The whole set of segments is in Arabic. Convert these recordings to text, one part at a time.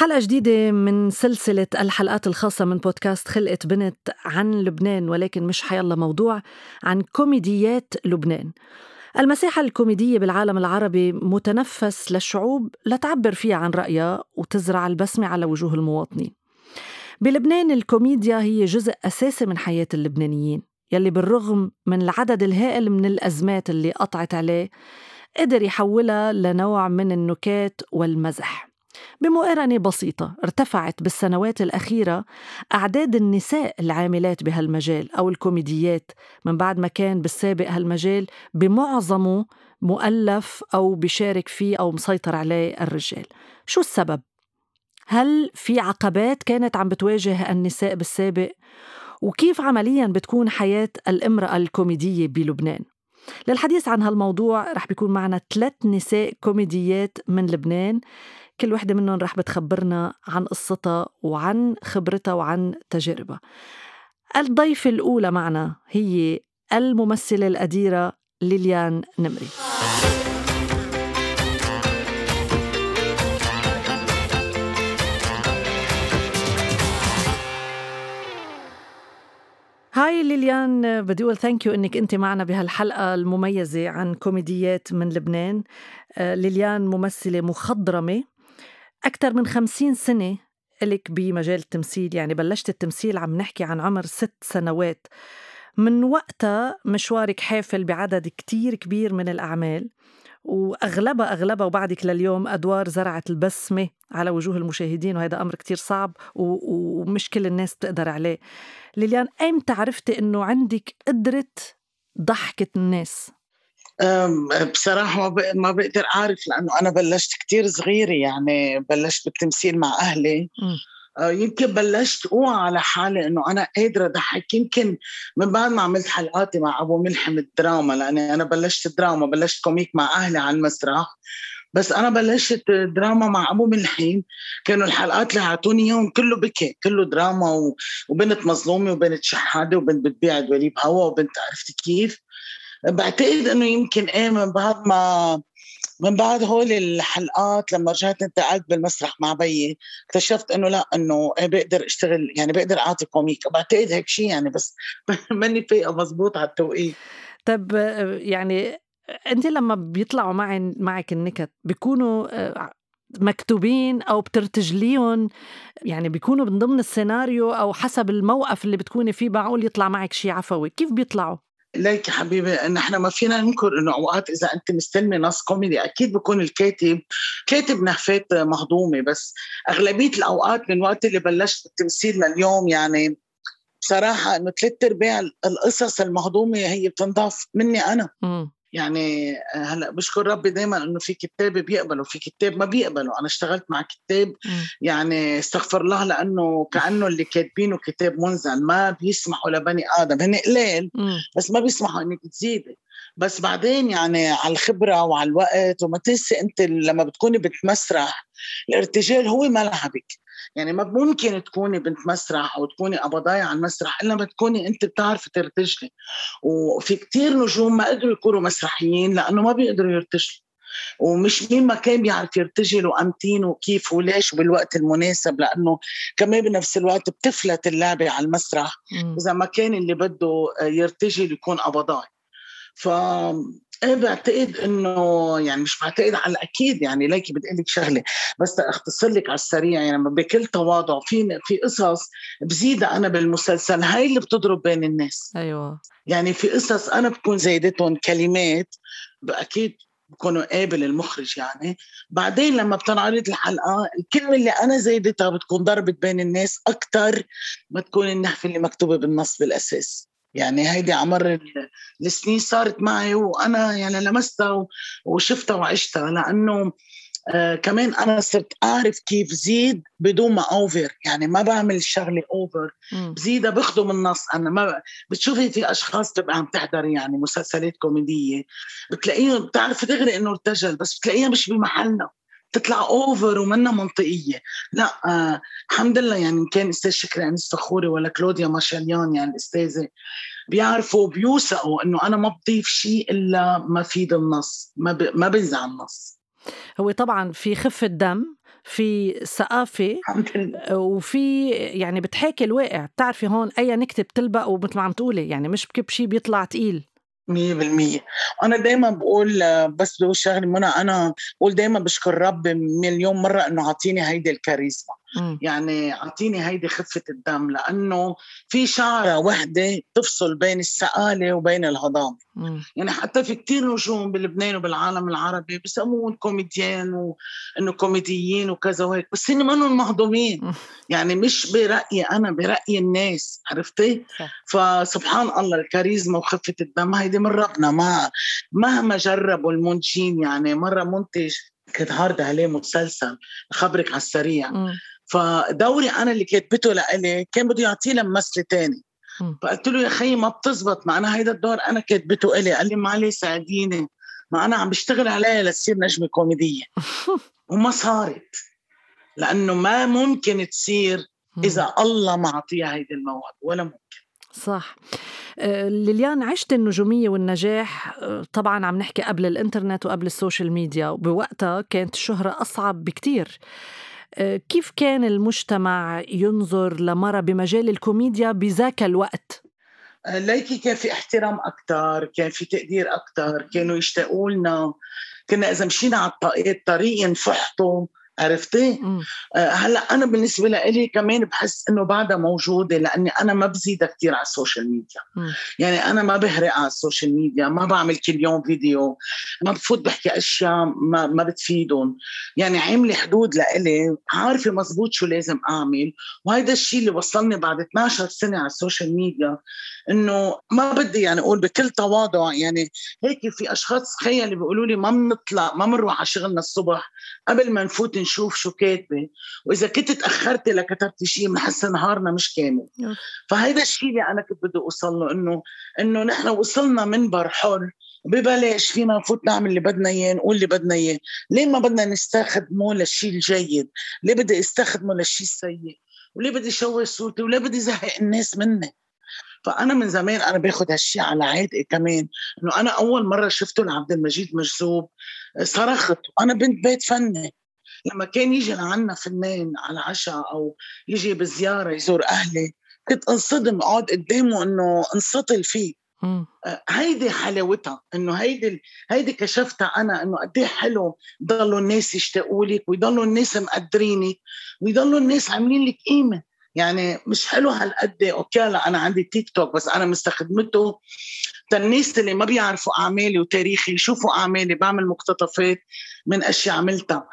حلقة جديدة من سلسلة الحلقات الخاصة من بودكاست خلقت بنت عن لبنان ولكن مش حيالله موضوع عن كوميديات لبنان. المساحة الكوميدية بالعالم العربي متنفس للشعوب لتعبر فيها عن رأيها وتزرع البسمة على وجوه المواطنين. بلبنان الكوميديا هي جزء أساسي من حياة اللبنانيين يلي بالرغم من العدد الهائل من الأزمات اللي قطعت عليه قدر يحولها لنوع من النكات والمزح. بمقارنة بسيطة ارتفعت بالسنوات الأخيرة أعداد النساء العاملات بهالمجال أو الكوميديات من بعد ما كان بالسابق هالمجال بمعظمه مؤلف أو بشارك فيه أو مسيطر عليه الرجال شو السبب؟ هل في عقبات كانت عم بتواجه النساء بالسابق؟ وكيف عمليا بتكون حياة الامرأة الكوميدية بلبنان؟ للحديث عن هالموضوع رح بيكون معنا ثلاث نساء كوميديات من لبنان كل وحدة منهم رح بتخبرنا عن قصتها وعن خبرتها وعن تجاربها. الضيفة الأولى معنا هي الممثلة الأديرة ليليان نمري. Hi ليليان بدي أقول thank you إنك أنت معنا بهالحلقة المميزة عن كوميديات من لبنان. آه، ليليان ممثلة مخضرمة. أكثر من خمسين سنة إلك بمجال التمثيل يعني بلشت التمثيل عم نحكي عن عمر ست سنوات. من وقتها مشوارك حافل بعدد كتير كبير من الأعمال وأغلبها أغلبها وبعدك لليوم أدوار زرعت البسمة على وجوه المشاهدين وهذا أمر كتير صعب ومش كل الناس بتقدر عليه. ليليان ايمتى عرفتي إنه عندك قدرة ضحكة الناس؟ بصراحة ما بقدر أعرف لأنه أنا بلشت كتير صغيرة يعني بلشت بالتمثيل مع أهلي. آه، يمكن بلشت اوعى على حالي إنه أنا قادرة أضحك. يمكن من بعد ما عملت حلقاتي مع أبو ملحم الدراما لأني أنا بلشت دراما بلشت comic مع أهلي على المسرح. بس أنا بلشت دراما مع أبو ملحم. كانوا الحلقات اللي اعطوني إياهم كله بكي كله دراما وبنت مظلومة وبنت شحادة وبنت بتبيع دواليب هوا وبنت عرفتي كيف؟ بعتقد إنه يمكن إيه من بعد ما من بعد هول الحلقات لما رجعت انتقلت بالمسرح مع بيي اكتشفت إنه لا إنه إيه بقدر اشتغل يعني بقدر اعطي comic. بعتقد هيك شيء يعني بس ماني فايقة مزبوط على التوقيت. طب يعني انت لما بيطلعوا معي معك النكت بيكونوا آه، مكتوبين أو بترتجليهم؟ يعني بيكونوا من ضمن السيناريو أو حسب الموقف اللي بتكوني فيه معقول يطلع معك شيء عفوي. كيف بيطلعوا؟ ليك حبيبي نحن ما فينا ننكر إنه أوقات إذا أنت مستلمي نص كوميدي أكيد بكون الكاتب كاتب نهفات مهضومة بس أغلبية الأوقات من وقت اللي بلشت بالتمثيل لليوم يعني بصراحة إنه ثلاث أرباع القصص المهضومة هي بتنضاف مني أنا م. يعني هلأ بشكر ربي دائما إنه في كتاب بيقبلوا في كتاب ما بيقبلوا أنا اشتغلت مع كتاب يعني استغفر الله لأنه كأنه اللي كاتبينه كتاب منزل ما بيسمحوا لبني آدم. هن قليل بس ما بيسمحوا إنك تزيدي. بس بعدين يعني على الخبرة وعلى الوقت وما تنسي أنت لما بتكوني بتمسرح الارتجال هو ملعبك. يعني ما ممكن تكوني بنت مسرح أو تكوني قبضاية على المسرح إلا ما تكوني أنت بتعرفي ترتجلي. وفي كتير نجوم ما قدروا يكونوا مسرحيين لأنه ما بيقدروا يرتجلوا. ومش مين ما كان بيعرف يرتجل وأمتين وكيف وليش بالوقت المناسب لأنه كمان بنفس الوقت بتفلت اللعبة على المسرح. إذا ما كان اللي بده يرتجل يكون قبضاي ف إيه بعتقد إنه يعني مش بعتقد على الأكيد يعني ليكي بدي لك شغلة بس اختصر لك على السريع يعني بكل تواضع في في قصص بزيدها أنا بالمسلسل هاي اللي بتضرب بين الناس. أيوه. يعني في قصص أنا بكون زايدتهم كلمات أكيد بكونوا قابل المخرج يعني. بعدين لما بتنعرض الحلقة الكلمة اللي أنا زايدتها بتكون ضربت بين الناس أكثر ما تكون النحفه اللي مكتوبة بالنص بالأساس. يعني هيدي عمر السنين صارت معي وأنا يعني لمستها وشفتها وعشتها لأنه آه كمان أنا صرت أعرف كيف زيد بدون ما أوفر يعني ما بعمل الشغلة اوفر بزيدها بخدم النص أنا ما بتشوفي في أشخاص تبقى عم تحضر يعني مسلسلات كوميدية بتلاقيها بتعرف دغري إنه ارتجل بس بتلاقيها مش بمحلنا. تطلع over ومنا منطقية. لا آه الحمد لله يعني كان أستاذ شكري أنس فخوري ولا كلوديا ماشاليان يعني الأستاذة بيعرفوا بيوثقوا إنه أنا ما بضيف شيء إلا ما فيّد النص ما ب... ما بنزع النص. هو طبعا في خفة دم في ثقافة وفي يعني بتحاكي الواقع. بتعرفي هون أي نكتة بتلبق ومثل ما عم تقولي يعني مش بكب شيء بيطلع تقيل. مية بالمية. أنا دايما بقول بس بقول شغلة منى أنا بقول دايما بشكر رب مليون مرة إنه عطيني هيدي الكاريزما. يعني أعطيني هيدي خفة الدم لأنه في شعره وحدة تفصل بين السآله وبين الهضام. يعني حتى في كتير نجوم بلبنان وبالعالم العربي بسموهم كوميديان وإنه كوميديين وكذا وهيك بس هن منهم مهضومين. يعني مش برأيي أنا براي الناس عرفتي؟ فسبحان الله الكاريزما وخفة الدم هيدي من ربنا ما مهما جربوا المنتجين يعني مرة منتج كنت عارضة عليه مسلسل خبرك على السريع. فدوري أنا اللي كاتبته لإلي كان بده يعطيه لممثله تاني. فقلت له يا خيي ما بتزبط ما أنا هيدا الدور أنا كاتبته إلي. قال لي معلش ساعديني. ما أنا عم بشتغل عليها لتصير نجمة كوميدية. وما صارت لأنه ما ممكن تصير إذا الله ما عطيها هيدي الموهبه ولا ممكن. صح. آه، ليليان عشت النجومية والنجاح. آه، طبعا عم نحكي قبل الإنترنت وقبل السوشيال ميديا. وبوقتها كانت الشهرة أصعب بكتير. كيف كان المجتمع ينظر لمرة بمجال الكوميديا بذاك الوقت؟ آه، ليكي كان في احترام أكثر كان في تقدير أكثر كانوا يشتاقوا لنا كنا إذا مشينا على الطريق ينفحطوا عرفتي؟ آه هلأ أنا بالنسبة لي كمان بحس إنه بعدها موجودة لأني أنا ما بزيدها كثير على السوشيال ميديا مم. يعني أنا ما بهرق على السوشيال ميديا ما بعمل كل يوم فيديو ما بفوت بحكي أشياء ما, ما بتفيدهم يعني عاملة حدود لإلي عارفة مزبوط شو لازم أعمل وهذا الشيء اللي وصلني بعد 12 سنة على السوشيال ميديا إنه ما بدي يعني أقول بكل تواضع يعني هيك في أشخاص تخيلي بيقولوا لي ما بنطلع ما بنروح على شغلنا الصبح قبل ما نفوت نشوف شو كاتبة وإذا كنت تاخرتي لكتبتي شيء بنحس نهارنا مش كامل. فهيدا الشيء اللي أنا كنت بدي أوصل له إنه إنه نحن وصلنا منبر حر ببلاش فينا نفوت نعمل اللي بدنا إياه نقول اللي بدنا إياه. ليه ما بدنا نستخدمه للشيء الجيد؟ ليه بدي استخدمه للشيء السيء؟ وليه بدي شوه صوتي؟ وليه بدي زهق الناس مني؟ فأنا من زمان أنا باخذ هالشيء على عاتقي كمان إنه أنا أول مرة شفته لعبد المجيد مجذوب صرخت وأنا بنت بيت فني. لما كان يجي لعنا فنان على عشاء أو يجي بزياره يزور أهلي كنت أنصدم أقعد قدامه إنه انسطل فيه. آه، هيدي حلاوتها إنه هيدي هيدي كشفتها أنا إنه قد إيه حلو ضلوا الناس يشتاقوا لك ويضلوا الناس مقدرينك ويضلوا الناس عاملين لك قيمة. يعني مش حلو هالقد أوكي لا أنا عندي تيك توك بس أنا مستخدمته الناس اللي ما بيعرفوا أعمالي وتاريخي يشوفوا أعمالي بعمل مقتطفات من أشياء عملتها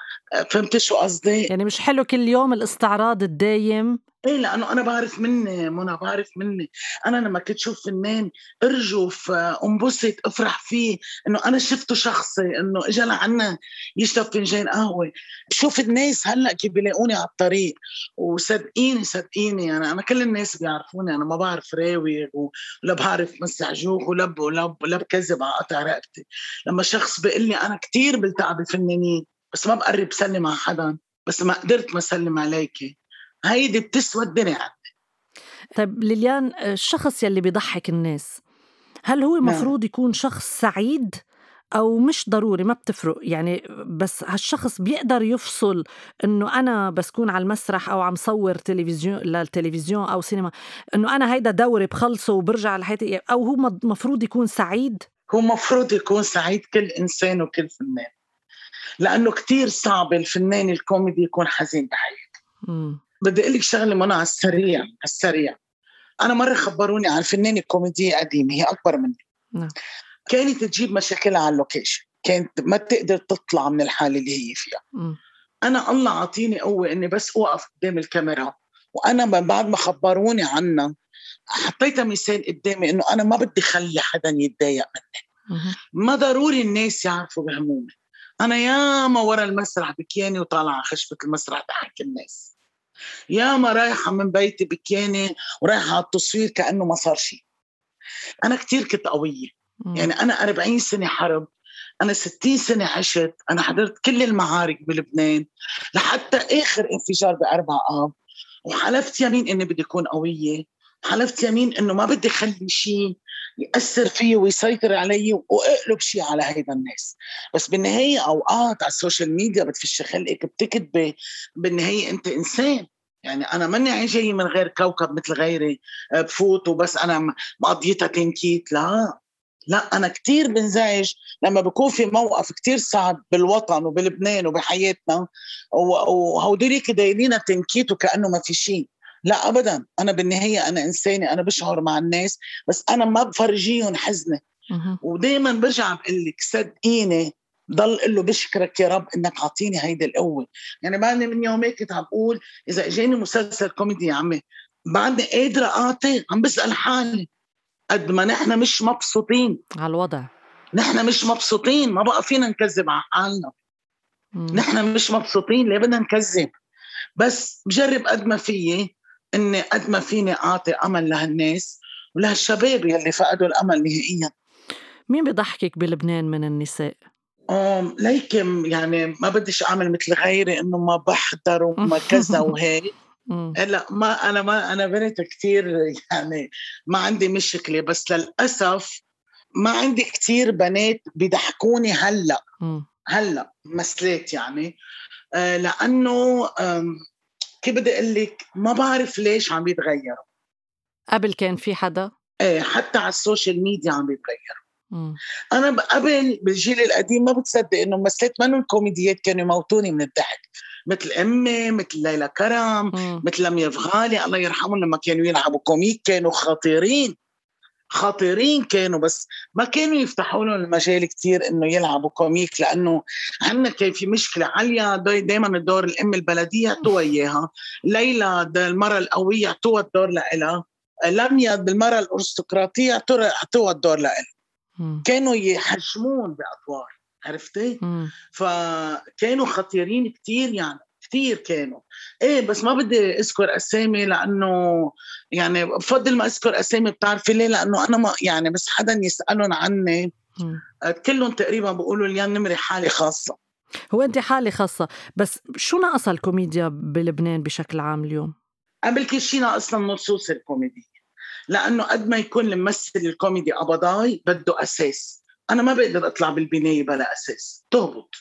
فهمت شو قصدي؟ يعني مش حلو كل يوم الاستعراض الدايم إيه لأنه أنا بعرف مني منى بعرف مني. أنا لما كنت شوف فنان ارجف انبسط افرح فيه إنه أنا شفته شخصي إنه اجى لعنا يشرب فنجان قهوة. بشوف الناس هلأ كيف بيلاقوني على الطريق وصدقيني صدقيني يعني أنا كل الناس بيعرفوني أنا ما بعرف راوي ولا بعرف مسح جوخ ولا ولا ولا بكذب على قطع رقبتي. لما شخص بيقول لي أنا كثير بلتقى بفنانين بس ما بقرب سلم على حدا بس ما قدرت ما اسلم عليكي. هيدي بتسوى الدنيا عندي طيب ليليان الشخص يلي بيضحك الناس هل هو نعم. المفروض يكون شخص سعيد أو مش ضروري؟ ما بتفرق. يعني بس هالشخص بيقدر يفصل إنه أنا بس كون على المسرح أو عم صور تلفزيون للتلفزيون أو سينما إنه أنا هيدا دوري بخلصه وبرجع لحياتي أو هو مفروض يكون سعيد؟ هو مفروض يكون سعيد كل إنسان وكل فنان لأنه كتير صعب الفنان الكوميدي يكون حزين بحياته. بدي أقول لك شغلة منى على السريع على السريع. أنا مرة خبروني عن فنانة كوميدية قديمة هي أكبر مني. نعم. كانت تجيب مشاكلها على اللوكيشن كانت ما تقدر تطلع من الحالة اللي هي فيها. م. أنا الله عطيني قوة إني بس أوقف قدام الكاميرا. وأنا من بعد ما خبروني عنها حطيتها مثال قدامي إنه أنا ما بدي خلي حدا يتضايق مني. ما ضروري الناس يعرفوا بهمومي. أنا ياما ورا المسرح بكياني وطالعة خشبة المسرح بحكي الناس. ياما رايحة من بيتي بكياني ورايحة على التصوير كأنه ما صار شيء أنا كثير كنت قوية. يعني أنا 40 سنة حرب أنا 60 سنة عشت أنا حضرت كل المعارك بلبنان لحتى آخر انفجار بأربع آب. وحلفت يمين إني بدي أكون قوية حلفت يمين إنه ما بدي أخلي شيء يأثر فيه ويسيطر علي وأقلب شيء على هيدا الناس. بس بالنهاية أوقات على ال social media بتفش خلقك بتكتبي بالنهاية أنت إنسان. يعني أنا ماني جاي من غير كوكب مثل غيري آه، بفوت وبس أنا مقضيتها تنكيت لا. لا أنا كتير بنزعج لما بكون في موقف كتير صعب بالوطن وبلبنان وبحياتنا وهودوليك دايرين تنكيت وكأنه ما في شيء. لا ابدا. أنا بالنهاية أنا إنسانة أنا بشعر مع الناس بس أنا ما بفرجيهم حزني ودائما برجع بقول لك صدقيني ضل قل له بشكرك يا رب إنك عطيني هيدي القوة. يعني بعدني من يومين كنت عم بقول إذا إجاني مسلسل كوميدي يا عمي بعدني قادرة أعطي عم بسأل حالي قد ما نحن مش مبسوطين. على الوضع نحن مش مبسوطين ما بقى فينا نكذب على حالنا. نحن مش مبسوطين ليه بدنا نكذب؟ بس بجرب قد ما فيي إني قد ما فيني أعطي أمل لهالناس ولهالشباب يلي فقدوا الأمل نهائيا. مين بضحكك بلبنان من النساء؟ ليكم يعني ما بديش أعمل مثل غيري إنه ما بحضر وما كذا وهيك. لا ما أنا ما أنا بنت كثير يعني ما عندي مشكلة بس للأسف ما عندي كثير بنات بيضحكوني هلأ. هلأ مسلات يعني. آه لأنه كيف بدي أقول لك؟ ما بعرف ليش عم يتغيروا. قبل كان في حدا؟ إيه حتى على ال social media عم يتغيروا. أنا قبل بالجيل القديم ما بتصدق إنه ممثلات منهم كوميديات كانوا يموتوني من الضحك. مثل أمي مثل ليلى كرم مم. مثل لميا فغالي الله يرحمهم لما كانوا يلعبوا comic كانوا خطيرين. خطيرين كانوا بس ما كانوا يفتحوا لهم المجال كثير إنه يلعبوا comic لأنه عندنا كان في مشكلة عليا دائما الدور الأم البلدية اعطوها إياها ليلى المراه القوية اعطوها الدور لها لميا بالمراه الأرستقراطية اعطوها الدور لها كانوا يحجمون بأدوار عرفتي؟ فكانوا خطيرين كثير يعني. كثير كانوا. إيه بس ما بدي أذكر أسامي لأنه يعني بفضل ما أذكر أسامي بتعرفي ليه؟ لأنه أنا ما يعني بس حدا يسألهم عني كلهم تقريبا بيقولوا لي نمري حالي خاصة. هو أنت حالة خاصة بس شو ناقص الكوميديا بلبنان بشكل عام اليوم؟ قبل كل شيء ناقصنا النصوص الكوميدية لأنه قد ما يكون الممثل الكوميدي قبضاي بده أساس. أنا ما بقدر أطلع بالبناية بلا أساس. تهبط.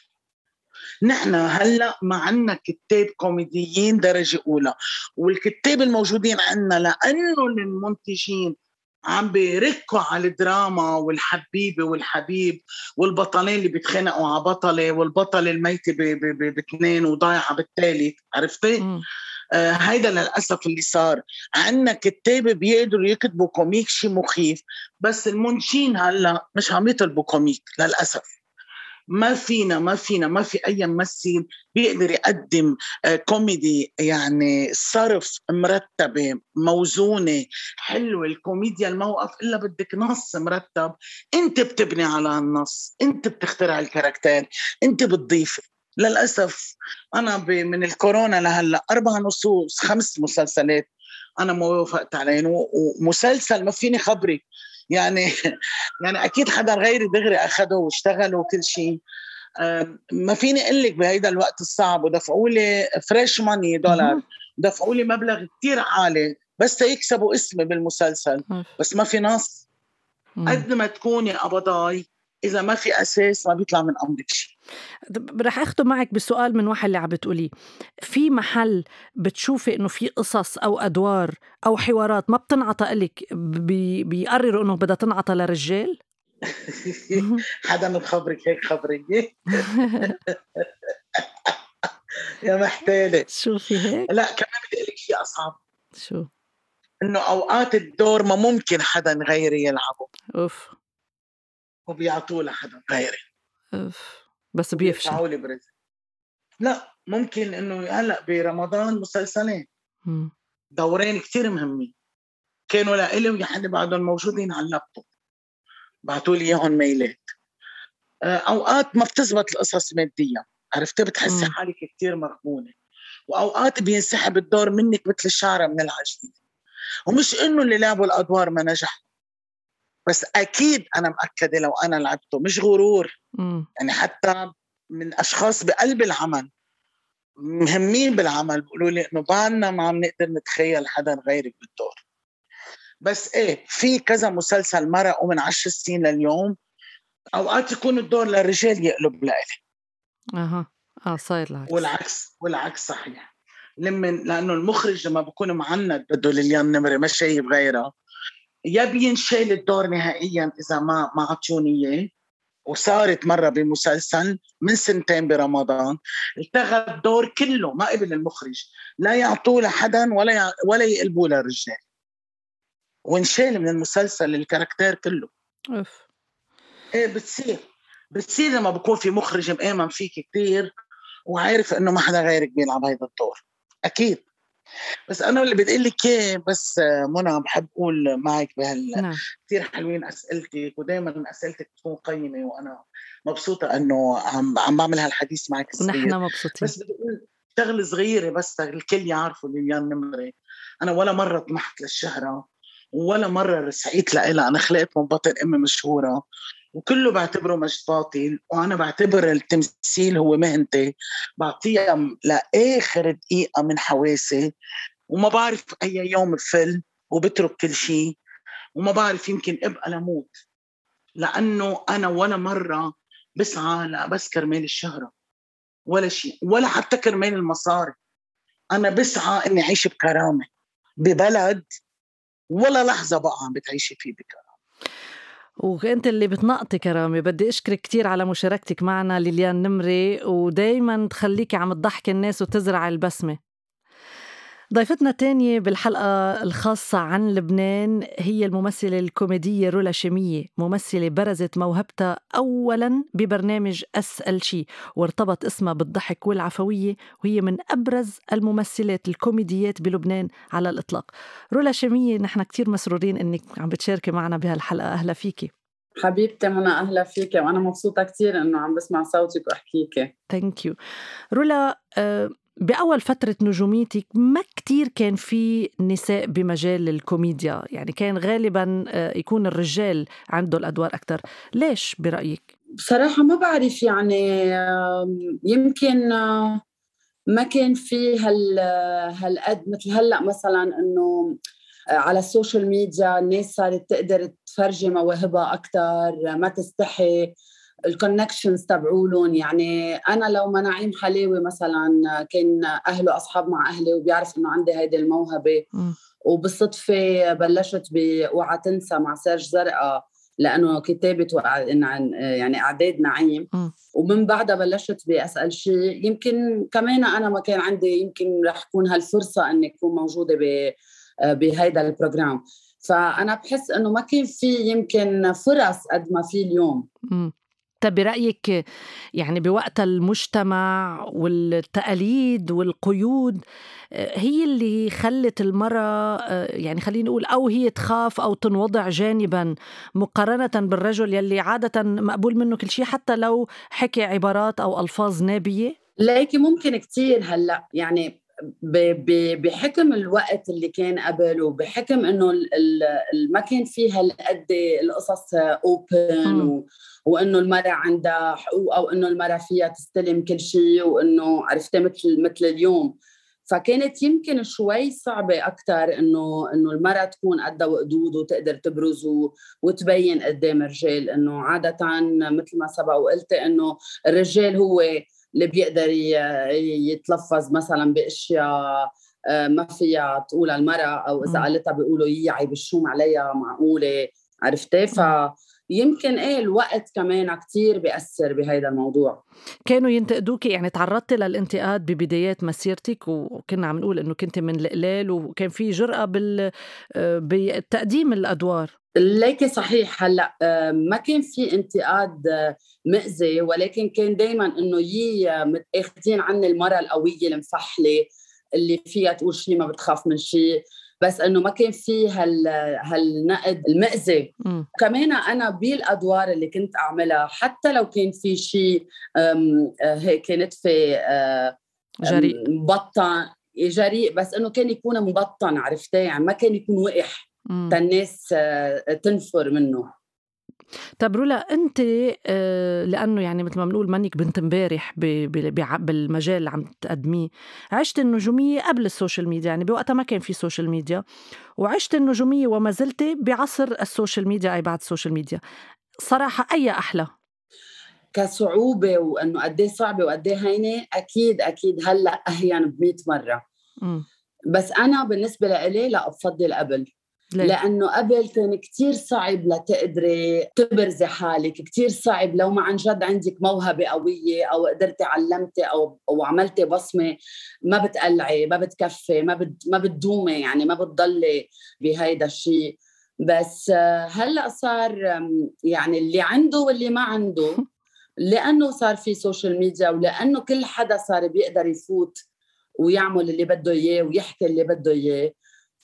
نحن هلأ ما عندنا كتاب كوميديين درجة أولى والكتاب الموجودين عندنا لأنه المنتجين عم بيركوا على الدراما والحبيبة والحبيب والبطلين اللي بيتخانقوا على بطلة والبطله الميتة باثنين وضايعة بالثالث عرفتي؟ آه هيدا للأسف اللي صار. عندنا كتاب بيقدروا يكتبوا comic شيء مخيف بس المنتجين هلأ مش عم يطلبوا comic للأسف. ما فينا ما فينا ما في أي ممثل بيقدر يقدم آه، كوميدي يعني صرف مرتبة موزونة حلوة الكوميديا الموقف إلا بدك نص مرتب. أنت بتبني على النص أنت بتخترع الكاركتير أنت بتضيفي للأسف أنا من الكورونا لهلأ أربع نصوص خمس مسلسلات أنا ما وافقت عليهم ومسلسل ما فيني خبرك يعني يعني أكيد حدا غيري دغري اخذه واشتغل وكل شيء. ما فيني أقول لك بهيدا الوقت الصعب ودفعوا لي فريش ماني دولار دفعوا لي مبلغ كثير عالي بس يكسبوا اسمي بالمسلسل. بس ما في نص. قد ما تكوني قبضاي إذا ما في أساس ما بيطلع من امرك شيء. رح اختم معك بسؤال من واحد اللي عم بتقولي في محل بتشوفي إنه في قصص أو أدوار أو حوارات ما بتنعطى لك بي بيقرروا إنه بدها تنعطى لرجال؟ حدا مخبرك هيك خبريه يا محتالة. شو في هيك؟ لا كمان بدي أقول لك شيء أصعب. شو؟ إنه أوقات الدور ما ممكن حدا غيري يلعبه. أوف. وبيعطوه لحدا غيري. بس بيفشل. لا ممكن إنه هلأ برمضان مسلسلين. دورين كثير مهمين. كانوا لإلي ويحد بعدهم موجودين على اللابتوب. بعثوا لي إياهم ميلات. آه، أوقات ما بتزبط القصص ماديا. عرفتي؟ بتحسي حالك كثير مغبونه وأوقات بينسحب الدور منك مثل الشعرة من العجين ومش إنه اللي لعبوا الأدوار ما نجحوا. بس أكيد أنا مأكدة لو أنا لعبته مش غرور. مم. يعني حتى من أشخاص بقلب العمل مهمين بالعمل بيقولوا لي إنه بعدنا ما عم نقدر نتخيل حدا غيرك بالدور. بس إيه في كذا مسلسل مرقوا من عشر سنين لليوم أوقات يكون الدور للرجال يقلب لإلي. أها. آه صاير العكس. والعكس والعكس صحيح. لما لأنه المخرج لما بكون معند بده ليليان نمري ما شايف غيرها يا بينشال الدور نهائيا إذا ما ما عطوني إياه. وصارت مرة بمسلسل من سنتين برمضان. التغى الدور كله ما قبل المخرج. لا يعطوه لحدا ولا يع... ولا يقلبوه للرجال. وانشال من المسلسل الكاركتير كله. أوف. إيه بتصير. بتصير لما بكون في مخرج مآمن فيك كثير وعارف إنه ما حدا غيرك بيلعب هذا الدور. أكيد. بس أنا اللي بدي لك اياه بس منى بحب أقول معك بهال نعم. كثير حلوين أسئلتك ودائما أسئلتك تكون قيمة وأنا مبسوطة إنه عم عم بعمل هالحديث معك الصغير مبسوطين. بس بدي أقول شغلة صغيرة بس الكل يعرفوا ليليان نمري أنا ولا مرة طمحت للشهرة ولا مرة سعيت لها أنا خلقت من بطن أمي مشهورة. وكله بعتبره باطل وأنا بعتبر التمثيل هو مهنتي بعطيها لآخر دقيقة من حواسي وما بعرف أي يوم بفل وبترك كل شيء وما بعرف يمكن أبقى لموت. لأنه أنا ولا مرة بسعى لا بس كرمال الشهرة ولا شيء ولا حتى كرمال المصاري. أنا بسعى إني أعيش بكرامة ببلد ولا لحظة بقى عم بتعيشي فيه بكرامة. وانت اللي بتنقطي كرامه بدي أشكرك كثير على مشاركتك معنا ليليان نمري ودايما تخليكي عم تضحكي الناس وتزرع البسمة. ضيفتنا الثانية بالحلقة الخاصة عن لبنان هي الممثلة الكوميدية رولا شمية ممثلة برزت موهبتها أولا ببرنامج أسأل شي وارتبط اسمها بالضحك والعفوية وهي من أبرز الممثلات الكوميديات بلبنان على الإطلاق. رولا شامية نحن كتير مسرورين أنك عم بتشاركي معنا بهالحلقة. أهلا فيكي. حبيبتي منى أهلا فيك وأنا مبسوطة كثير إنه عم بسمع صوتك وأحكيكي. thank you رولا آه، بأول فترة نجوميتك ما كتير كان في نساء بمجال الكوميديا يعني كان غالبا آه، يكون الرجال عنده الأدوار أكثر ليش برأيك؟ بصراحة ما بعرف يعني يمكن آه، ما كان في هال هالقد مثل هلأ مثلا إنه آه، على ال social media الناس صارت تقدر تفرجي مواهبها أكثر ما تستحي ال connections تبعولهم يعني أنا لو ما نعيم حلاوي مثلا كان أهله أصحاب مع أهلي وبيعرف إنه عندي هيدي الموهبة. وبالصدفة بلشت بأوعى تنسى مع سيرج زرقا لأنه كتابة يعني إعداد نعيم. ومن بعدها بلشت بأسأل شيء يمكن كمان أنا ما كان عندي يمكن رح تكون هالفرصة إني أكون موجودة ب بهيدا البروجرام فأنا بحس إنه ما كان في يمكن فرص قد ما في اليوم. طب برأيك يعني بوقت المجتمع والتقاليد والقيود آه، هي اللي خلت المرأة آه، يعني خلينا نقول أو هي تخاف أو تنوضع جانبا مقارنة بالرجل يلي عادة مقبول منه كل شيء حتى لو حكي عبارات أو ألفاظ نابية؟ لكن ممكن كتير هلأ. يعني بحكم الوقت اللي كان قبل وبحكم إنه ما كان في هالقد القصص اوبن. وإنه المرأة عندها حقوق أو إنه المرأة فيها تستلم كل شيء وإنه عرفتي مثل مثل اليوم فكانت يمكن شوي صعبة أكثر إنه إنه المرأة تكون قدها وقدود وتقدر تبرز وتبين قدام الرجال إنه عادة مثل ما سبق وقلت إنه الرجال هو اللي بيقدر يتلفظ مثلا بأشياء آه، ما فيها تقولها المرأة أو إذا مم. قالتها بيقولوا يعي بالشوم عليها معقولة؟ عرفتي؟ فيمكن إيه الوقت كمان كتير بيأثر بهيدا الموضوع. كانوا ينتقدوك يعني تعرضتي للانتقاد ببدايات مسيرتك وكنا عم نقول إنه كنت من القلال وكان في جرأة بال آه، بتقديم الأدوار؟ ليكي صحيح هلأ آه، ما كان في انتقاد آه، مأذي ولكن كان دائما إنه يي متأخذين عني المراه القوية المفحلة اللي فيها تقول شيء ما بتخاف من شيء بس إنه ما كان في هال هالنقد المأذي. كمان أنا بالأدوار اللي كنت أعملها حتى لو كان في شيء آه، هيك نتفه آه، جريء. مبطن جريء بس إنه كان يكون مبطن عرفتي؟ يعني ما كان يكون وقح. مم. الناس تنفر منه. طب رولا أنت آه، لأنه يعني مثل ما بنقول منك بنت امبارح بالمجال اللي عم تقدميه عشت النجومية قبل ال social media يعني بوقتها ما كان في social media وعشت النجومية وما زلت بعصر ال social media أي بعد ال social media. صراحة أي أحلى؟ كصعوبة وأنه قد إيه صعبة وقد إيه هينة أكيد أكيد هلأ اهين ب 100 مرة. م. بس أنا بالنسبة لإلي لأ بفضل قبل. ليه؟ لأنه قبل كان كتير صعب لتقدري تبرزي حالك كتير صعب لو ما عن جد عندك موهبة قوية أو قدرتي علمتي أو أو عملتي بصمة ما بتقلعي ما بتكفي ما بد ما بتدومي يعني ما بتضلي بهيدا الشيء بس هلأ صار يعني اللي عنده واللي ما عنده لأنه صار في social media ولأنه كل حدا صار بيقدر يفوت ويعمل اللي بده إياه ويحكي اللي بده إياه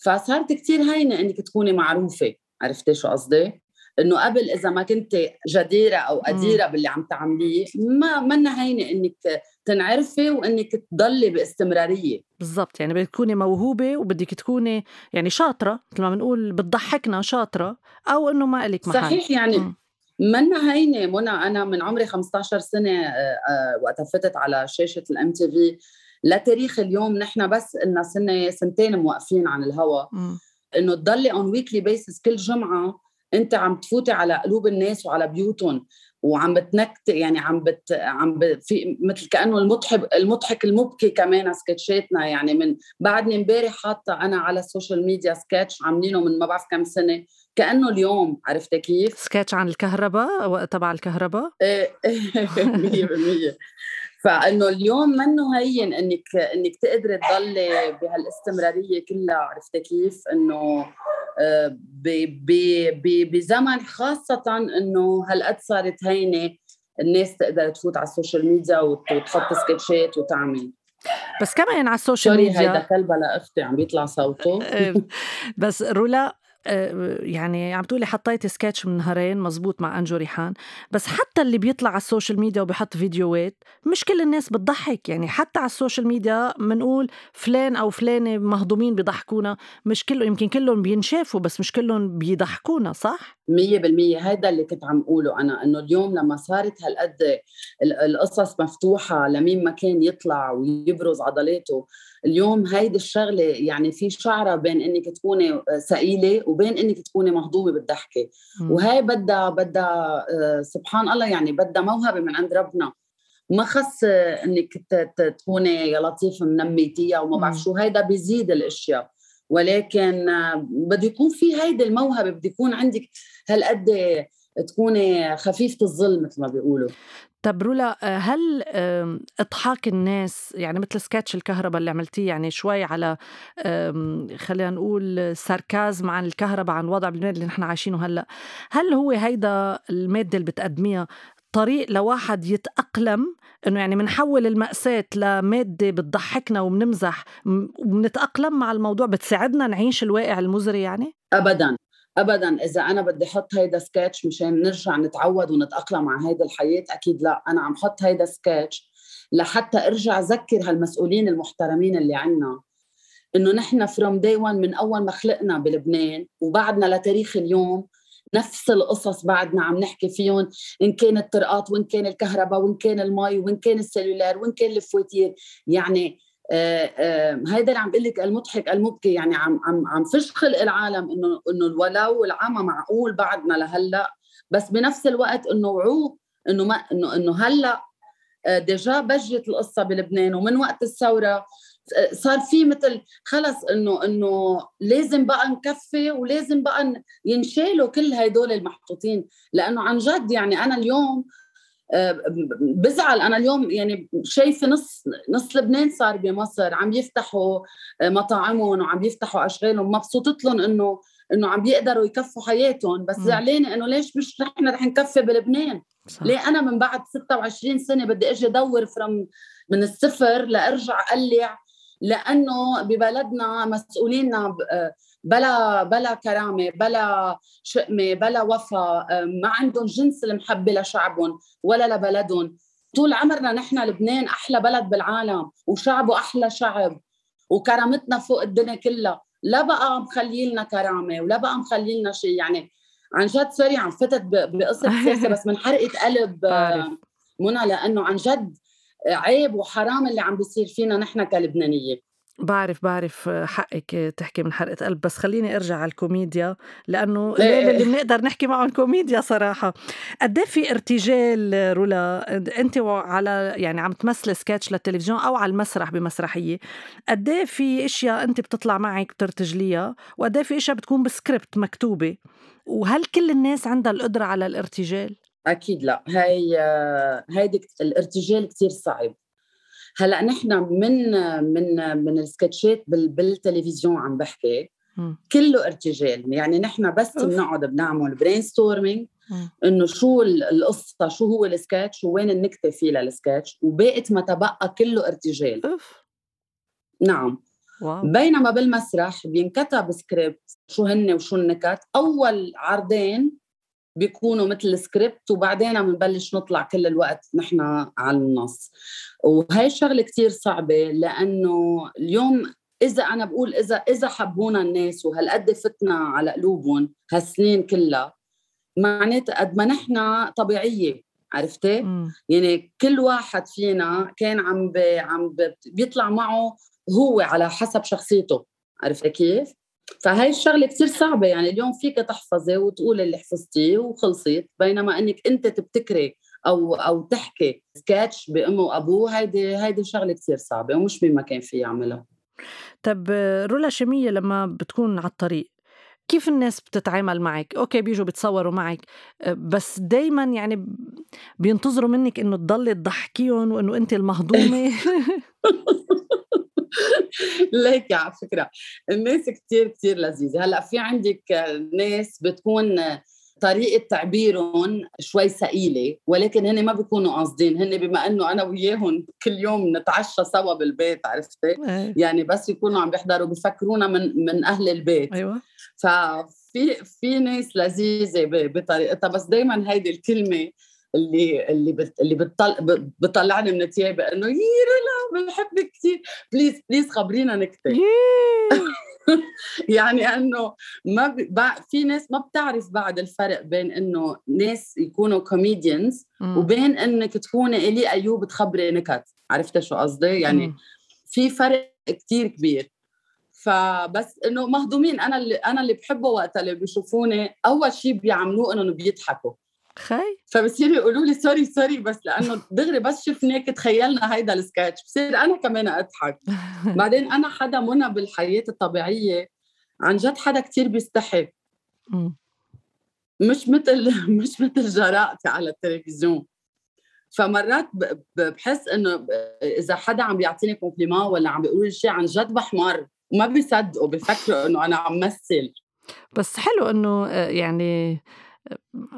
فصارت كتير هينة إنك تكوني معروفة. عرفتي شو قصدي؟ إنه قبل إذا ما كنت جديرة أو قديرة باللي عم تعمليه ما منا هينة إنك تنعرفي وإنك تضلي باستمرارية. بالضبط يعني بدك تكوني موهوبة وبدك تكوني يعني شاطرة مثل ما بنقول بتضحكنا شاطرة أو إنه ما لك محل. صحيح يعني م. منا هينة. منى أنا من عمري 15 سنة آه، آه، وقت فتت على شاشة ال MTV لتاريخ اليوم نحن بس لنا سنة سنتين موقفين عن الهواء إنه تضلي on weekly basis كل جمعة أنت عم تفوتي على قلوب الناس وعلى بيوتهم وعم بتنكت يعني عم بت عم ب... في مثل كأنه المضحك المضحك المبكي كمان سكتشاتنا. يعني من بعدني امبارح حاطة أنا على ال social media سكتش عاملينه من ما بعرف كم سنة. كأنه اليوم عرفتي كيف؟ سكتش عن الكهرباء تبع الكهرباء؟ إيه 100% فإنه اليوم منه هين إنك إنك تقدري تضلي بهالاستمرارية كلها عرفتي كيف؟ إنه آه، بزمن خاصة إنه هالقد صارت هينة الناس تقدر تفوت على ال social media وتحط سكتشات وتعمل بس كمان على ال social media هيدا كلبة لأختي عم بيطلع صوته إيه، بس رولا آه، يعني عم تقولي حطيتي سكتش من نهارين مزبوط مع أنجو ريحان. بس حتى اللي بيطلع على ال social media وبيحط فيديوهات مش كل الناس بتضحك. يعني حتى على ال social media بنقول فلان أو فلانة مهضومين بيضحكونا. مش كله يمكن كلهم بينشافوا بس مش كلهم بيضحكونا صح؟ مية بالمية. هذا اللي كنت عم أقوله أنا إنه اليوم لما صارت هالقد القصص مفتوحة لمين ما كان يطلع ويبرز عضلاته اليوم هيدي الشغلة يعني في شعرة بين إنك تكوني ثقيلة وبين إنك تكوني مهضومة بالضحكة. وهي بدها بدها آه، سبحان الله يعني بدها موهبة من عند ربنا. ما خص إنك تكوني يا لطيف منميتيها وما بعرف شو هيدا بيزيد الأشياء. ولكن آه، بده يكون في هيدي الموهبة بده يكون عندك هالقد تكوني خفيفة الظل مثل ما بيقولوا. طب رولا هل إضحاك الناس يعني مثل سكتش الكهرباء اللي عملتيه يعني شوي على خلينا نقول ساركازم عن الكهرباء عن وضع بالبلاد اللي نحن عايشينه هلأ هل هو هيدا المادة اللي بتقدميها طريق لواحد يتأقلم إنه يعني بنحول المأساة لمادة بتضحكنا وبنمزح وبنتأقلم مع الموضوع بتساعدنا نعيش الواقع المزري يعني؟ ابدا ابدا إذا أنا بدي أحط هيدا سكتش مشان نرجع نتعود ونتأقلم مع هيدا الحياة أكيد لا. أنا عم حط هيدا سكتش لحتى أرجع أذكر هالمسؤولين المحترمين اللي عنا إنه نحن from day 1 من أول ما خلقنا بلبنان وبعدنا لتاريخ اليوم نفس القصص بعدنا عم نحكي فيهم إن كان الطرقات وإن كان الكهرباء وإن كان المي وإن كان ال cellular وإن كان الفواتير. يعني هيدا اللي عم بقول لك المضحك المبكي يعني عم عم عم فش خلق العالم إنه إنه الولو والعمى معقول بعدنا لهلأ. بس بنفس الوقت إنه وعوه إنه ما إنه إنه هلأ آه، ديجا بجت القصة بلبنان ومن وقت الثورة صار في مثل خلص إنه إنه لازم بقى نكفي ولازم بقى ينشالوا كل هدول المحطوطين. لأنه عن جد يعني أنا اليوم بزعل. أنا اليوم يعني شايفه نص نص لبنان صار بمصر عم يفتحوا مطاعمهم وعم يفتحوا أشغالهم. مبسوطت لهم إنه إنه عم بيقدروا يكفوا حياتهم. بس زعلانة إنه ليش مش نحن رح نكفي بلبنان؟ صح. ليه أنا من بعد 26 سنة بدي إجي أدور فرم من الصفر لأرجع أقلع؟ لأنه ببلدنا مسؤولينا بلا بلا كرامة بلا شقمه بلا وفا ما عندهم جنس المحبة لشعبهم ولا لبلدهم. طول عمرنا نحن لبنان أحلى بلد بالعالم وشعبه أحلى شعب وكرامتنا فوق الدنيا كلها. لا بقى مخلي لنا كرامة ولا بقى مخلي لنا شيء. يعني عن جد sorry عم فتت بقصة سياسه بس من حرقة قلب منى لأنه عن جد عيب وحرام اللي عم بيصير فينا نحن كلبنانية. بعرف بعرف حقك تحكي من حرقة قلب بس خليني أرجع على الكوميديا لأنه قليل اللي بنقدر نحكي معهم كوميديا صراحة. قد إيه في ارتجال رولا؟ أنت على يعني عم تمثل سكتش للتلفزيون أو على المسرح بمسرحية. قد إيه في إشياء أنت بتطلع معك بترتجليها وقد إيه في إشياء بتكون بسكريبت مكتوبة؟ وهل كل الناس عندها القدرة على الارتجال؟ أكيد لا. هاي هيدي الارتجال كثير صعب. هلأ نحن من من من السكتشات بالتلفزيون عم بحكي. كله ارتجال. يعني نحن بس بنقعد بنعمل brainstorming إنه شو القصة شو هو السكتش وين النكتة فيه للسكتش. وباقي ما تبقى كله ارتجال. أوف. نعم. wow. بينما بالمسرح بينكتب سكريبت شو هن وشو النكت. أول عرضين بيكونوا مثل سكريبت وبعدين بنبلش نطلع كل الوقت نحن على النص وهي شغلة كتير صعبة لأنه اليوم إذا أنا بقول إذا إذا حبونا الناس وهالقد فتنا على قلوبهم هالسنين كلها معناتها قد ما نحن طبيعية عرفتي؟ يعني كل واحد فينا كان عم بي عم بيطلع معه هو على حسب شخصيته عرفتي كيف؟ فهي الشغلة كثير صعبة. يعني اليوم فيك تحفظي وتقولي اللي حفظتيه وخلصت. بينما إنك أنت تبتكري أو أو تحكي سكتش بأمه وأبوه هيدي هيدي شغلة كثير صعبة ومش مين ما كان في يعملها. طب رولا شمية لما بتكون على الطريق كيف الناس بتتعامل معك؟ okay بيجوا بيتصوروا معك بس دايما يعني بينتظروا منك إنه تضلي تضحكيهم وإنه أنت المهضومة؟ ليك على فكرة. الناس كثير كثير لذيذة. هلأ في عندك ناس بتكون طريقة تعبيرهم شوي ثقيلة ولكن هن ما بيكونوا قاصدين. هن بما إنه أنا وياهم كل يوم نتعشى سوا بالبيت عرفتي؟ إيه. يعني بس يكونوا عم بيحضروا بفكرونا من من أهل البيت. أيوه. ففي في ناس لذيذة بطريقتها. بس دائما هيدي الكلمة اللي اللي بت اللي بتطل بتطلعني من ثيابي إنه يي رولا بنحبك كثير please please خبرينا نكته يعني انه ما ب... في ناس ما بتعرف بعد الفرق بين انه ناس يكونوا comedians وبين انك تكوني الي ايوب تخبري نكت عرفت شو قصدي يعني في فرق كتير كبير فبس انه مهضومين أنا اللي أنا اللي بحبه وقت اللي بيشوفوني اول شيء بيعملوه انه بيضحكوا خي فبصيروا يقولوا لي sorry sorry بس لأنه دغري بس شفناك تخيلنا هيدا السكتش بصير أنا كمان أضحك. بعدين أنا حدا منى بالحياة الطبيعية عن جد حدا كتير بيستحي. مش مثل مش مثل جرأتي على التلفزيون. فمرات بحس إنه إذا حدا عم بيعطيني كومبليمون ولا عم بيقول لي شيء عن جد بحمر. وما بيصدقوا بفكروا إنه أنا عم مثل. بس حلو إنه آه، يعني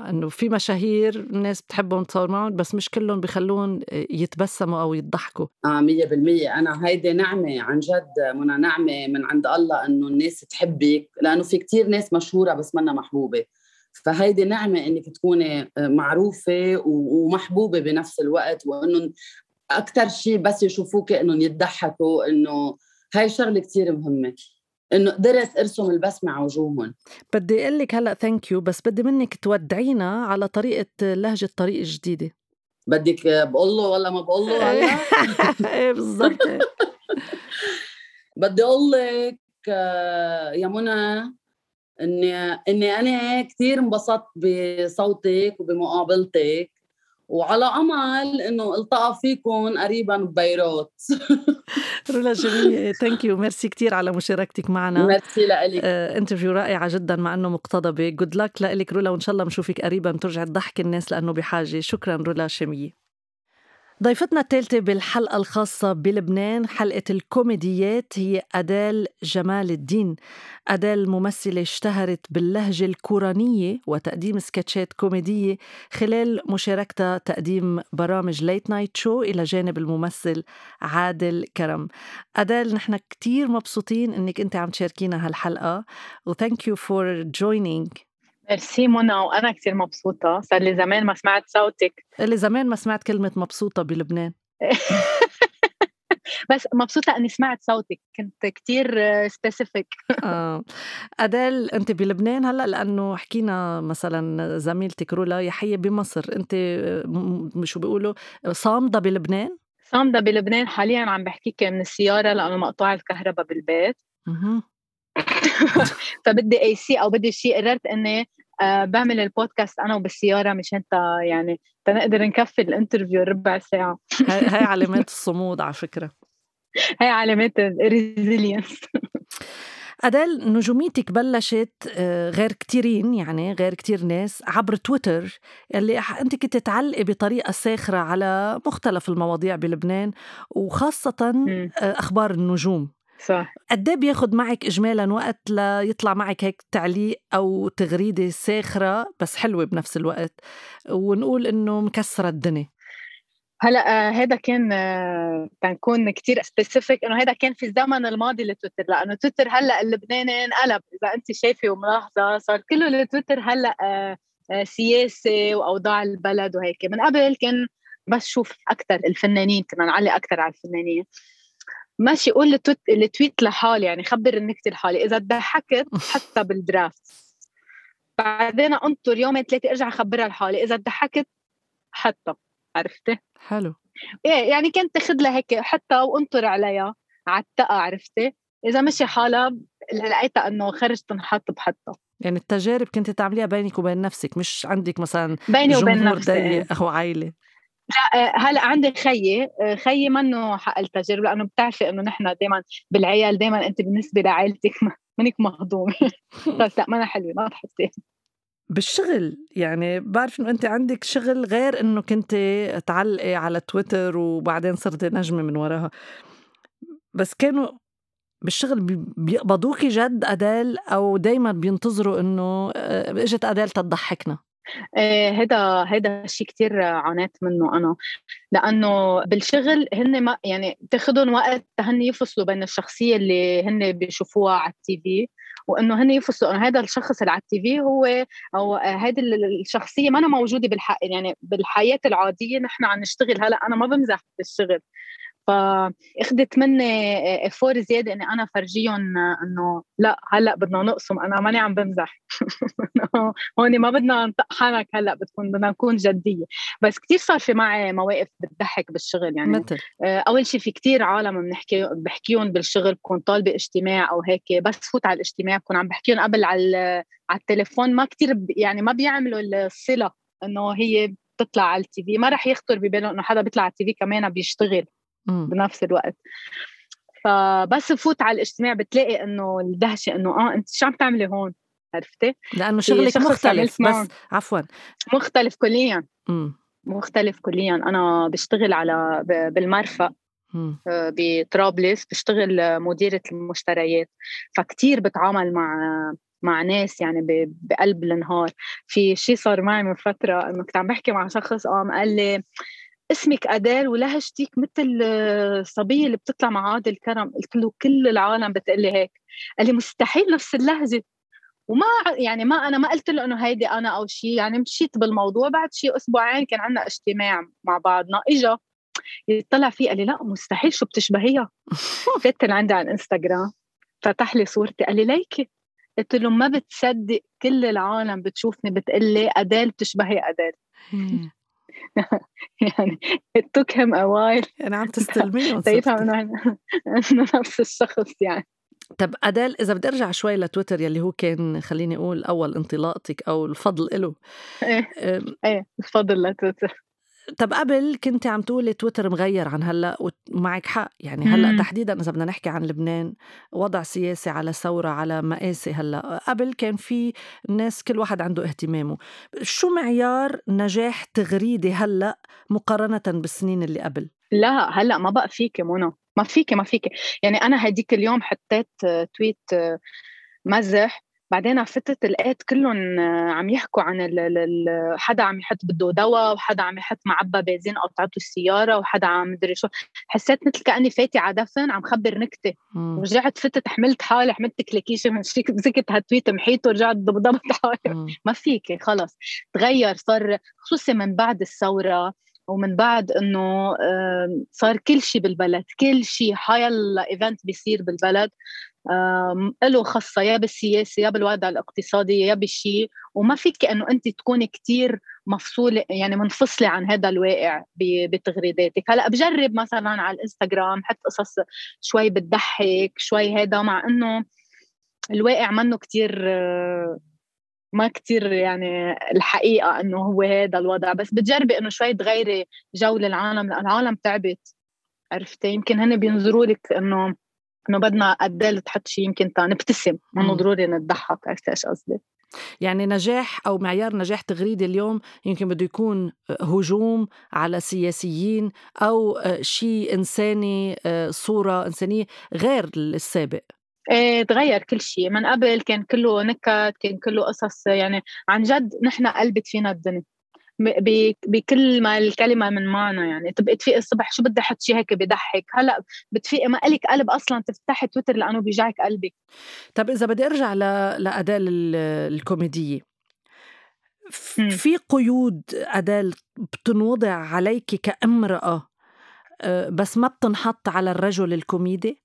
إنه في مشاهير الناس بتحبهم تصور معهم بس مش كلهم بخلون يتبسموا أو يضحكوا آه 100% أنا هيدي نعمة عن جد منى نعمة من عند الله إنه الناس تحبك لأنه في كتير ناس مشهورة بس منا محبوبة. فهيدي نعمة إنك تكوني معروفة ومحبوبة بنفس الوقت وإنه أكثر شيء بس يشوفوك إنهم يضحكوا إنه هاي شغلة كتير مهمة. إنه قدرت أرسم البسمه على وجوههم. بدي أقول لك هلأ ثانك يو بس بدي منك تودعينا على طريقة لهجة طريق الجديده بدك بقول له ولا ما بقول له هلا؟ إيه بالضبط. بدي أقول لك يا منى اني إني أنا كثير انبسطت بصوتك وبمقابلتك. وعلى أمل إنه ألتقى فيكم قريبا ببيروت. رولا جميل. thank you merci كثير على مشاركتك معنا. ميرسي لك آه، interview رائعة جدا مع إنه مقتضبه good luck لك رولا وإن شاء الله بنشوفك قريبا ترجع تضحك الناس لأنه بحاجة. شكرا رولا شمية. ضيفتنا الثالثة بالحلقة الخاصة بلبنان حلقة الكوميديات هي أدال جمال الدين. أدال ممثلة اشتهرت باللهجة الكورانية وتقديم سكتشات كوميدية خلال مشاركتها تقديم برامج late night show إلى جانب الممثل عادل كرم. أدال نحن كتير مبسوطين إنك أنت عم تشاركينا هالحلقة. و thank you for joining merci منى وأنا كثير مبسوطة. صار لي زمان ما سمعت صوتك. لي زمان ما سمعت كلمة مبسوطة بلبنان. بس مبسوطة إني سمعت صوتك. كنت كتير specific آه. أديل أنت بلبنان هلأ؟ لأنه حكينا مثلا زميلتك رولا هيي بمصر. أنت شو بيقولوا؟ صامدة بلبنان؟ صامدة بلبنان. حاليا عم بحكيك من السيارة لأنه مقطوع الكهرباء بالبيت. فبدي AC أو بدي شيء قررت إني آه، بعمل البودكاست أنا وبالسيارة مشان تا يعني تنقدر نكفي ال interview ربع ساعة. هاي, هاي علامات الصمود على فكرة. هاي علامات ال resilience. أدال نجوميتك بلشت آه، غير كتيرين يعني غير كتير ناس عبر تويتر اللي أنت كنت تعلقي بطريقة ساخرة على مختلف المواضيع بلبنان وخاصة آه، أخبار النجوم. صح. قد إيه بياخد معك اجمالا وقت ليطلع معك هيك تعليق أو تغريدة ساخرة بس حلوة بنفس الوقت؟ ونقول إنه مكسرة الدنيا. هلأ هذا آه كان تنكون كثير specific إنه هذا كان في الزمن الماضي لتويتر. لأنه تويتر هلأ اللبناني انقلب. إذا انت شايفة وملاحظة صار كله لتويتر هلأ آه آه سياسة وأوضاع البلد وهيك. من قبل كان بس شوف أكثر الفنانين كنا نعلق أكثر على الفنانين. ماشي قول ال tweet لحالي يعني خبر النكته لحالي إذا ضحكت حتى بال draft. بعدين أنطر يومين ثلاثة أرجع أخبرها لحالي. إذا ضحكت حتى. عرفتي؟ حلو. إيه يعني كنت تاخذ لها هيك حتى وأنطر عليها على التقى عرفتي؟ إذا مشي حالها لقيتها إنه خرج تنحط بحطها. يعني التجارب كنت تعمليها بينك وبين نفسك مش عندك مثلا بيني وبين نفسي إيه. أو عائله لا آه، هلا عندي خيي آه، خيي منه حق التجربة لأنه بتعرفي إنه نحن دائما بالعيال دائما انت بالنسبة لعائلتك منك مهضومة. بس لا ما حلوة ما تحسي بالشغل يعني بعرف إنه انت عندك شغل غير إنه كنت تعلقي على تويتر وبعدين صرتي نجمة من وراها. بس كانوا بالشغل بيقبضوكي جد أدال أو دايما بينتظروا إنه آه، إجت أدال تضحكنا؟ هذا هذا الشيء كثير عانيت منه أنا. لأنه بالشغل هن ما يعني بتاخذهم وقت هن يفصلوا بين الشخصية اللي هن بيشوفوها على التي في وإنه هن يفصلوا إنه هذا الشخص اللي على التي في هو أو هذه الشخصية ما أنا موجودة بالحق يعني بالحياة العادية نحن عم نشتغل. هلأ أنا ما بمزح بالشغل. فاخذت مني افور زيادة إني أنا فرجيهم إنه لا هلأ بدنا نقسم أنا ماني عم بمزح. هون ما بدنا نطق حنك هلأ بتكون بدنا نكون جدية. بس كثير صار في معي مواقف بتضحك بالشغل يعني مثل؟ آه، أول شيء في كثير عالم بنحكي بحكيهم بالشغل بكون طالبة اجتماع أو هيك بس فوت على الاجتماع بكون عم بحكيهم قبل على على التليفون. ما كثير يعني ما بيعملوا الصلة إنه هي بتطلع على التي في. ما رح يخطر بباله إنه حدا بيطلع على التي في كمان بيشتغل. بنفس الوقت. فبس فوت على الاجتماع بتلاقي إنه الدهشة إنه آه أنت شو عم تعملي هون؟ عرفتي؟ لأنه شغلك مختلف بس عفوا. مختلف كليا. مختلف كليا. أنا بشتغل على بالمرفأ آه، بطرابلس بشتغل مديرة المشتريات. فكتير بتعامل مع مع ناس يعني بقلب النهار. في شيء صار معي من فترة إنه كنت عم بحكي مع شخص قام قال لي اسمك أدال ولهجتك مثل الصبية اللي بتطلع مع عادل كرم قلت له كل العالم بتقول لي هيك. قال لي مستحيل نفس اللهجة. وما يعني ما أنا ما قلت له إنه هيدي أنا أو شيء يعني مشيت بالموضوع. بعد شيء أسبوعين كان عندنا اجتماع مع بعضنا. إجا يطلع فيه قال لي لا مستحيل. شو بتشبهيها؟ فات عندي على الإنستغرام. فتح لي صورتي. قال لي ليكي. قلت له ما بتصدق كل العالم بتشوفني بتقول لي أدال بتشبهي أدال. يعني it took him a while. يعني عم تستلميهم تيفهم إنه نفس الشخص يعني. طب أدال إذا بدي أرجع شوي لتويتر يلي هو كان خليني أقول أول انطلاقتك أو الفضل إله. إيه. إيه الفضل لتويتر. طب قبل كنت عم تقولي تويتر مغير عن هلأ ومعك حق. يعني هلأ مم. تحديدا إذا بدنا نحكي عن لبنان وضع سياسي على ثورة على مقاسي هلأ. قبل كان في الناس كل واحد عنده اهتمامه. شو معيار نجاح تغريدي هلأ مقارنة بالسنين اللي قبل؟ لا هلأ ما بقى فيك منى. ما فيك ما فيك يعني أنا هديك اليوم حطيت تويت مزح بعدين فتت لقيت كلهم عم يحكوا عن ال ال حدا عم يحط بده دواء وحدا عم يحط معبى بنزين قطعته السيارة وحدا عم مدري شو. حسيت مثل كأني فايتة على دفن عم خبر نكتة. ورجعت فتت حملت حالي حملت شيك مسكت هال tweet محيته ورجعت ضبطت حالي. ما فيك خلص. تغير صار خصوصي من بعد الثورة ومن بعد إنه صار كل شيء بالبلد كل شيء حيلا event بيصير بالبلد. له خصه يا بالسياسة يا بالوضع الاقتصادي يا بالشيء وما فيك إنه أنت تكوني كتير مفصولة يعني منفصلة عن هذا الواقع بتغريداتك. هلأ بجرب مثلا على الإنستغرام حط قصص شوي بتضحك شوي هذا مع إنه الواقع منه كتير ما كتير يعني الحقيقة إنه هو هذا الوضع. بس بتجربي إنه شوي تغيري جو للعالم لأن العالم تعبت. عرفتي؟ يمكن هن بينظروا لك إنه إنه بدنا قد تحط شيء يمكن نبتسم مو ضروري نضحك عرفتي إيش قصدي؟ يعني نجاح أو معيار نجاح تغريدي اليوم يمكن بده يكون هجوم على سياسيين أو شيء إنساني صورة إنسانية غير السابق. إيه تغير كل شيء من قبل كان كله نكت كان كله قصص يعني عن جد نحن قلبت فينا الدنيا. بكل ما الكلمة من معنى يعني. تبقي تفيقي الصبح شو بدي أحط شيء هيك بضحك؟ هلأ بتفيقي ما لك قلب أصلا تفتحي تويتر لأنه بيجعك قلبك. طب إذا بدي أرجع لاداء الكوميدية. في قيود أداة بتنوضع عليك كامرأة آه، بس ما بتنحط على الرجل الكوميدي؟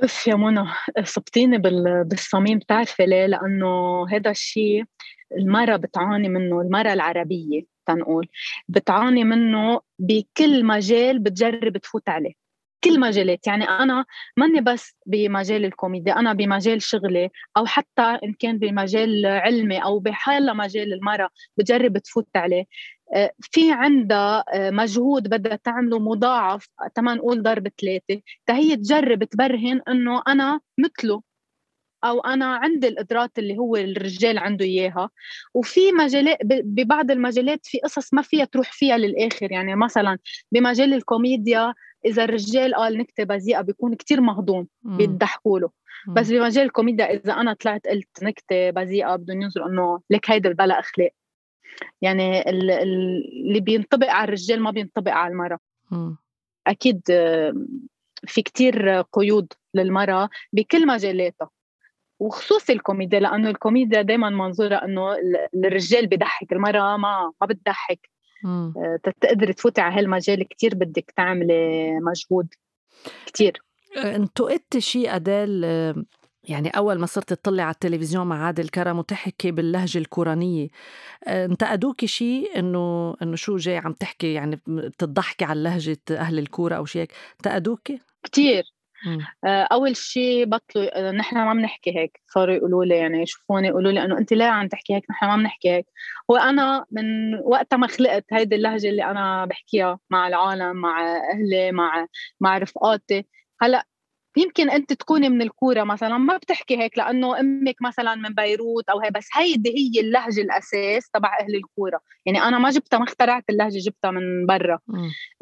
أف يا منى صبتيني بالصميم بتعرفي ليه؟ لأنه هذا الشيء المرأة بتعاني منه المرأة العربية تنقول. بتعاني منه بكل مجال بتجرب تفوت عليه. كل مجالات. يعني أنا ماني بس بمجال الكوميديا أنا بمجال شغلي أو حتى إن كان بمجال علمي أو بحال مجال المرأة بتجرب تفوت عليه. في عندها آه، مجهود بدها تعمله مضاعف. تما نقول ضرب ثلاثة. تهي تجرب تبرهن إنه أنا مثله أو أنا عندي القدرات اللي هو الرجال عنده إياها. وفي مجالات ببعض المجالات في قصص ما فيها تروح فيها للآخر. يعني مثلا بمجال الكوميديا إذا الرجال قال نكتة بذيئة بيكون كتير مهضوم بيضحكوا له. بس بمجال الكوميديا إذا أنا طلعت قلت نكتة بذيئة بدهم ينظروا إنه لك هيدا البلا أخلاق. يعني اللي بينطبق على الرجال ما بينطبق على المرأة. أكيد في كتير قيود للمرأة بكل مجالاتها وخصوصي الكوميديا لأنه الكوميديا دائما منظورها إنه الرجال بضحك المرأة ما ما بتضحك. آه، تقدري تفوتي على هالمجال كتير بدك تعملي مجهود كتير. آه، انتقدتي شيء أدال يعني أول ما صرت تطلع على التلفزيون مع عادل كرم وتحكي باللهجة الكورانية آه، انتقدوكي شيء إنه إنه شو جاي عم تحكي؟ يعني بتضحكي على لهجة أهل الكورة أو شيء هيك انتقدوكي؟ كثير آه، أول شيء بطلوا آه، نحن ما بنحكي هيك صاروا يقولوا لي يعني يشوفوني يقولوا لي إنه انت ليه عم تحكي هيك؟ نحن ما بنحكي هيك. هو أنا من وقت ما خلقت هيدي اللهجة اللي أنا بحكيها مع العالم مع أهلي مع مع رفقاتي هلأ يمكن أنت تكوني من الكورة مثلا ما بتحكي هيك لأنه أمك مثلا من بيروت أو هي بس هيدي هي اللهجة الأساس تبع أهل الكورة. يعني أنا ما جبتها ما اخترعت اللهجة جبتها من برا.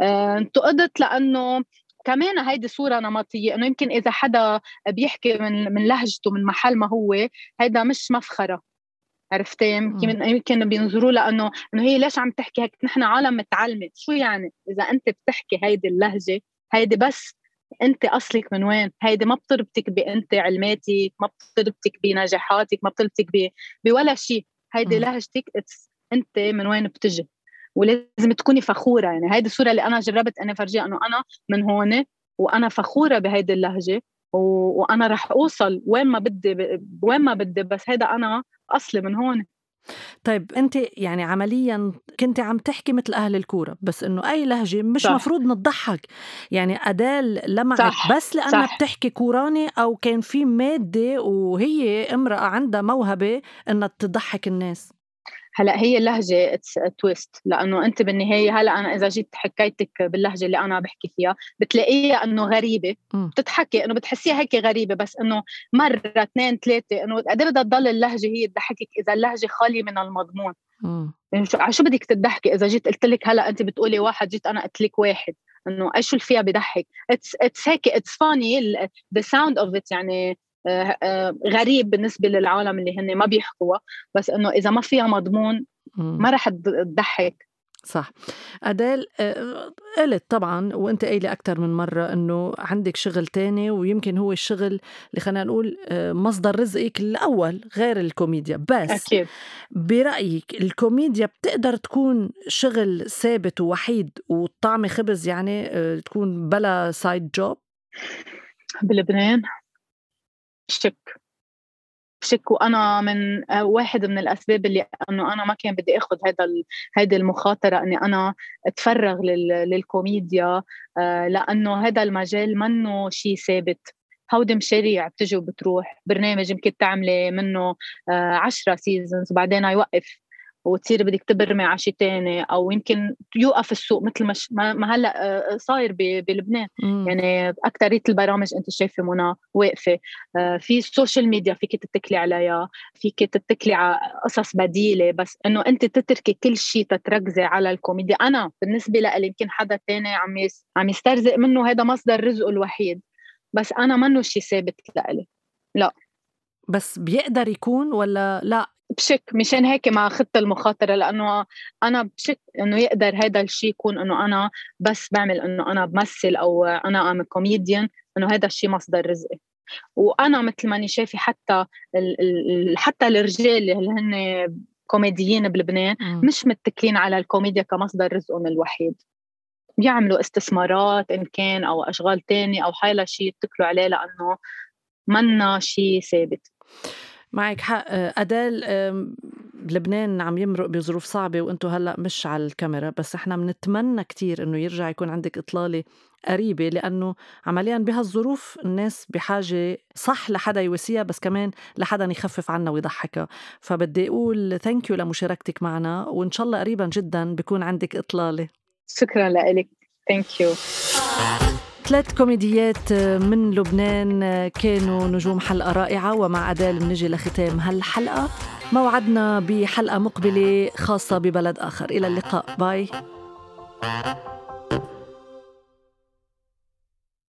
آه، انتقدت لأنه كمان هيدي صورة نمطية إنه يمكن إذا حدا بيحكي من من لهجته من محل ما هو هيدا مش مفخرة. عرفتي؟ يمكن يمكن بينظروا لها انه إنه هي ليش عم تحكي هيك؟ نحن عالم متعلمة. شو يعني؟ إذا أنت بتحكي هيدي اللهجة هيدي بس أنت أصلك من وين؟ هيدي ما بتربطك بأنت علماتك ما بتربطك بنجاحاتك ما بتربطك بولا شيء هيدي لهجتك أنت من وين بتجي. ولازم تكوني فخورة. يعني هيدي الصورة اللي أنا جربت اني افرجيها إنه أنا من هون وأنا فخورة بهيدي اللهجة وأنا رح أوصل وين ما بدي وين ما بدي بس هيدا أنا أصلي من هون. طيب انت يعني عمليا كنت عم تحكي مثل أهل الكورة بس إنه أي لهجة مش صح. مفروض نضحك يعني ادال لمعت بس لأنها صح. بتحكي كوراني أو كان في مادة وهي امرأة عندها موهبة إنها تضحك الناس هلا هي اللهجة it's twist لأنه أنت بالنهاية هلا أنا إذا جيت حكيتك باللهجة اللي أنا بحكي فيها بتلاقيها إنه غريبة بتضحكي إنه بتحسيها هيك غريبة بس إنه مرة اثنين ثلاثة إنه قد إيه بدها تضل اللهجة هي تضحكك إذا اللهجة خالية من المضمون. يعني شو على شو بدك تضحكي إذا جيت قلت لك هلا أنت بتقولي واحد جيت أنا قلت لك واحد إنه إيش اللي فيها بضحك؟ it's it's هيك it's funny the sound of it يعني غريب بالنسبة للعالم اللي هن ما بيحكوها بس إنه إذا ما فيها مضمون ما رح تضحك. صح. أديل آه، قلت طبعا وأنت قايلة أكثر من مرة إنه عندك شغل تاني ويمكن هو الشغل اللي خلينا نقول آه، مصدر رزقك الأول غير الكوميديا. بس أكيد. برأيك الكوميديا بتقدر تكون شغل ثابت ووحيد وطعمة خبز يعني آه، تكون بلا side job بلبنان. شك. شك. وأنا من آه، واحد من الأسباب اللي إنه أنا ما كان بدي آخذ هذا هيدي المخاطرة إني أنا أتفرغ للكوميديا آه، لأنه هذا المجال منه شيء ثابت. هودي مشاريع بتجي وبتروح. برنامج يمكن تعملي منه آه، عشرة سيزونز وبعدين يوقف. وتصير بدك تبرمي على شيء ثاني أو يمكن يوقف السوق مثل مش ما هلأ آه، صاير بلبنان. مم. يعني اكثريه البرامج أنت شايفة منى واقفة. آه، في ال social media فيك تتكلي عليها فيك تتكلي على قصص بديلة بس إنه أنت تتركي كل شيء تتركزي على الكوميديا. أنا بالنسبة لي يمكن حدا ثاني عم عم يسترزق منه هذا مصدر رزقه الوحيد. بس أنا منه شيء ثابت لإلي. لا. بس بيقدر يكون ولا لا؟ بشك مشان هيك ما اخذت المخاطرة لأنه أنا بشك إنه يقدر هذا الشيء يكون إنه أنا بس بعمل إنه أنا بمثل أو أنا I'm comedian إنه هذا الشيء مصدر رزقي. وأنا مثل ما اني شايفة حتى ال ال حتى الرجال اللي هن كوميديين بلبنان. مش متكلين على الكوميديا كمصدر رزقهم الوحيد. بيعملوا استثمارات إن كان أو أشغال تانية أو حيلا شيء يتكلوا عليه لأنه منا شيء ثابت. معك حق. أدال لبنان عم يمرق بظروف صعبة وأنتم هلأ مش على الكاميرا بس إحنا بنتمنى كتير إنه يرجع يكون عندك إطلالة قريبة لأنه عمليا بهالظروف الناس بحاجة صح لحدا يواسيها بس كمان لحدا يخفف عنا ويضحكها فبدي أقول thank you لمشاركتك معنا وإن شاء الله قريبا جدا بكون عندك إطلالة. شكرا لك thank you ثلاث كوميديات من لبنان كانوا نجوم حلقة رائعة ومع أدال بنجي لختام هالحلقة. موعدنا بحلقة مقبلة خاصة ببلد آخر. إلى اللقاء. باي.